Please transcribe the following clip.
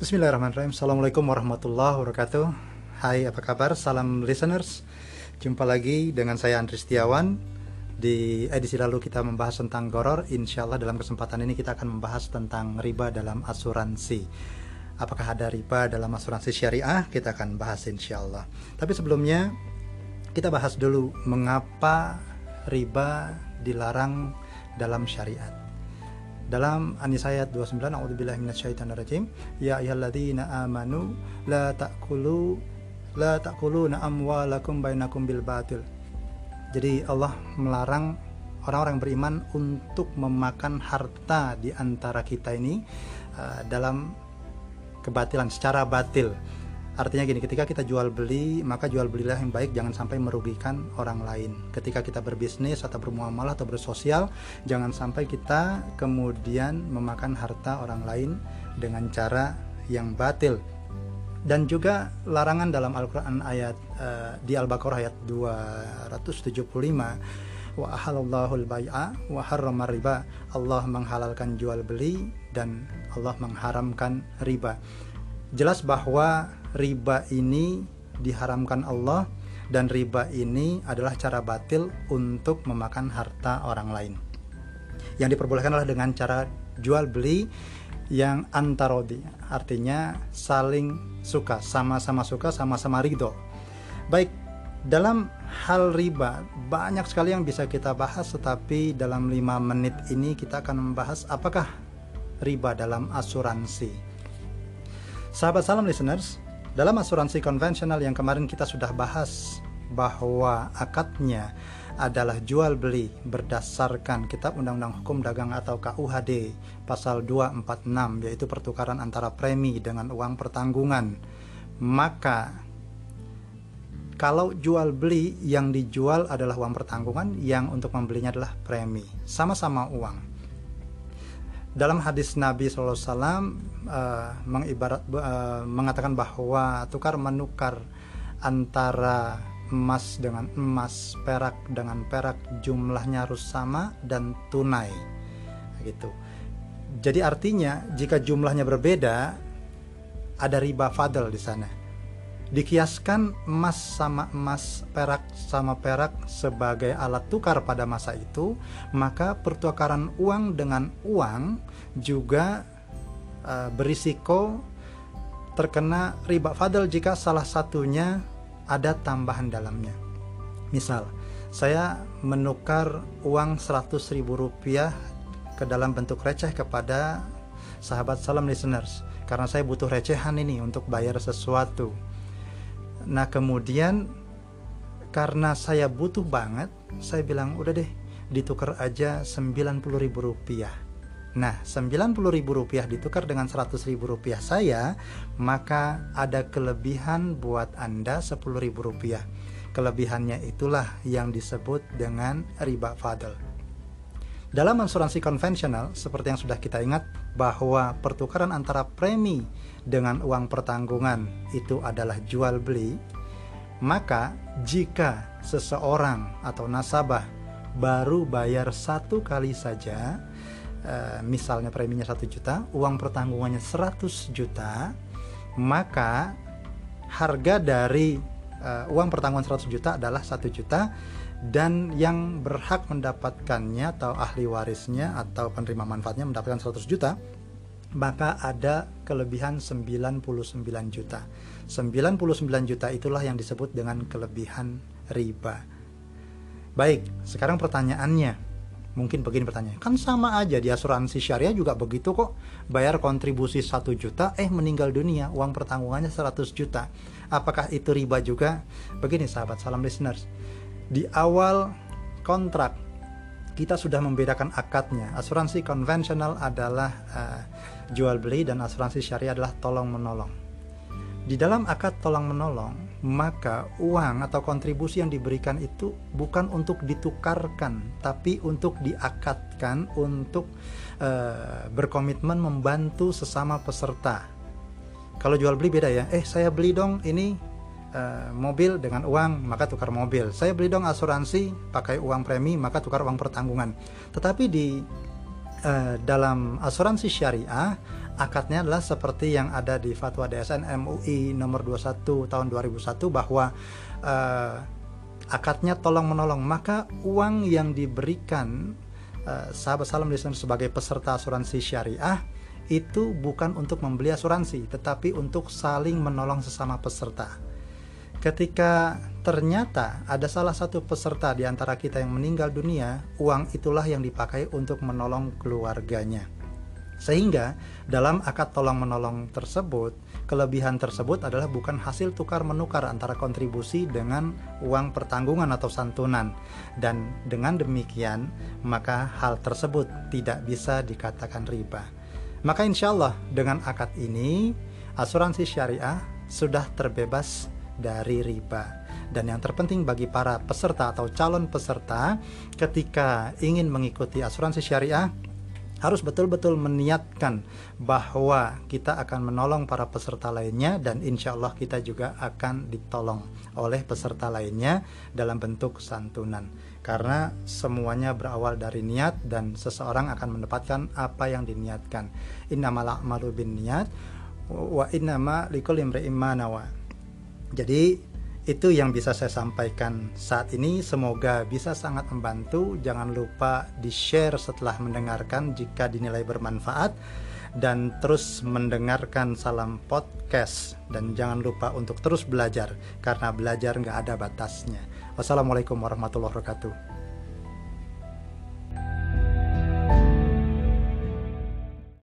Bismillahirrahmanirrahim. Assalamualaikum warahmatullahi wabarakatuh. Hai apa kabar? Salam listeners. Jumpa lagi dengan saya Andri Setiawan. Di edisi lalu kita membahas tentang goror. Insya Allah dalam kesempatan ini kita akan membahas tentang riba dalam asuransi. Apakah ada riba dalam asuransi syariah? Kita akan bahas insya Allah Tapi sebelumnya kita bahas dulu Mengapa riba dilarang dalam syariat dalam Anis ayat 29 A'udzubillahi minasyaitonirrajim. Ya ayyuhalladzina amanu la ta'kulu la ta'kuluna amwalakum bainakum bil batil. Jadi Allah melarang orang-orang beriman untuk memakan harta di antara kita ini uh, dalam kebatilan secara batil Artinya gini, ketika kita jual beli, maka jual belilah yang baik jangan sampai merugikan orang lain. Ketika kita berbisnis atau bermuamalah atau bersosial, jangan sampai kita kemudian memakan harta orang lain dengan cara yang batil. Dan juga larangan dalam Al-Qur'an ayat uh, di Al-Baqarah ayat 275 wa ahallallahu al-bai'a wa harrama riba. Allah menghalalkan jual beli dan Allah mengharamkan riba. Jelas bahwa riba ini diharamkan Allah dan riba ini adalah cara batil untuk memakan harta orang lain. Yang diperbolehkan adalah dengan cara jual beli yang antarodi, artinya saling suka, sama-sama suka, sama-sama ridho. Baik, dalam hal riba banyak sekali yang bisa kita bahas, tetapi dalam lima menit ini kita akan membahas apakah riba dalam asuransi. Sahabat salam listeners, dalam asuransi konvensional yang kemarin kita sudah bahas bahwa akadnya adalah jual beli berdasarkan Kitab Undang-Undang Hukum Dagang atau KUHD pasal 246 yaitu pertukaran antara premi dengan uang pertanggungan. Maka kalau jual beli yang dijual adalah uang pertanggungan, yang untuk membelinya adalah premi, sama-sama uang dalam hadis Nabi SAW uh, mengibarat uh, mengatakan bahwa tukar menukar antara emas dengan emas, perak dengan perak jumlahnya harus sama dan tunai. Gitu. Jadi artinya jika jumlahnya berbeda ada riba fadl di sana dikiaskan emas sama emas, perak sama perak sebagai alat tukar pada masa itu, maka pertukaran uang dengan uang juga uh, berisiko terkena riba fadl jika salah satunya ada tambahan dalamnya. Misal, saya menukar uang 100 ribu rupiah ke dalam bentuk receh kepada sahabat salam listeners karena saya butuh recehan ini untuk bayar sesuatu Nah kemudian karena saya butuh banget, saya bilang udah deh ditukar aja 90 ribu rupiah. Nah 90 ribu rupiah ditukar dengan 100 ribu rupiah saya, maka ada kelebihan buat Anda 10 ribu rupiah. Kelebihannya itulah yang disebut dengan riba fadl. Dalam asuransi konvensional, seperti yang sudah kita ingat, bahwa pertukaran antara premi dengan uang pertanggungan itu adalah jual beli, maka jika seseorang atau nasabah baru bayar satu kali saja, e, misalnya preminya satu juta, uang pertanggungannya 100 juta, maka harga dari e, uang pertanggungan 100 juta adalah satu juta dan yang berhak mendapatkannya atau ahli warisnya atau penerima manfaatnya mendapatkan 100 juta maka ada kelebihan 99 juta. 99 juta itulah yang disebut dengan kelebihan riba. Baik, sekarang pertanyaannya. Mungkin begini pertanyaan, kan sama aja di asuransi syariah juga begitu kok. Bayar kontribusi 1 juta, eh meninggal dunia, uang pertanggungannya 100 juta. Apakah itu riba juga? Begini sahabat, salam listeners. Di awal kontrak kita sudah membedakan akadnya. Asuransi konvensional adalah uh, jual beli dan asuransi syariah adalah tolong menolong. Di dalam akad tolong menolong, maka uang atau kontribusi yang diberikan itu bukan untuk ditukarkan, tapi untuk diakatkan untuk uh, berkomitmen membantu sesama peserta. Kalau jual beli beda ya. Eh, saya beli dong ini uh, mobil dengan uang, maka tukar mobil. Saya beli dong asuransi pakai uang premi, maka tukar uang pertanggungan. Tetapi di uh, dalam asuransi syariah akadnya adalah seperti yang ada di fatwa DSN MUI nomor 21 tahun 2001 bahwa uh, akadnya tolong menolong maka uang yang diberikan uh, sahabat salam listener sebagai peserta asuransi syariah itu bukan untuk membeli asuransi tetapi untuk saling menolong sesama peserta ketika ternyata ada salah satu peserta di antara kita yang meninggal dunia, uang itulah yang dipakai untuk menolong keluarganya. Sehingga dalam akad tolong menolong tersebut, kelebihan tersebut adalah bukan hasil tukar menukar antara kontribusi dengan uang pertanggungan atau santunan. Dan dengan demikian, maka hal tersebut tidak bisa dikatakan riba. Maka insya Allah dengan akad ini, asuransi syariah sudah terbebas dari riba. Dan yang terpenting bagi para peserta atau calon peserta ketika ingin mengikuti asuransi syariah harus betul-betul meniatkan bahwa kita akan menolong para peserta lainnya dan insya Allah kita juga akan ditolong oleh peserta lainnya dalam bentuk santunan. Karena semuanya berawal dari niat dan seseorang akan mendapatkan apa yang diniatkan. Innamal a'malu bin niat wa innama likulli imri'in jadi itu yang bisa saya sampaikan saat ini. Semoga bisa sangat membantu. Jangan lupa di-share setelah mendengarkan jika dinilai bermanfaat dan terus mendengarkan salam podcast dan jangan lupa untuk terus belajar karena belajar nggak ada batasnya. Wassalamualaikum warahmatullahi wabarakatuh.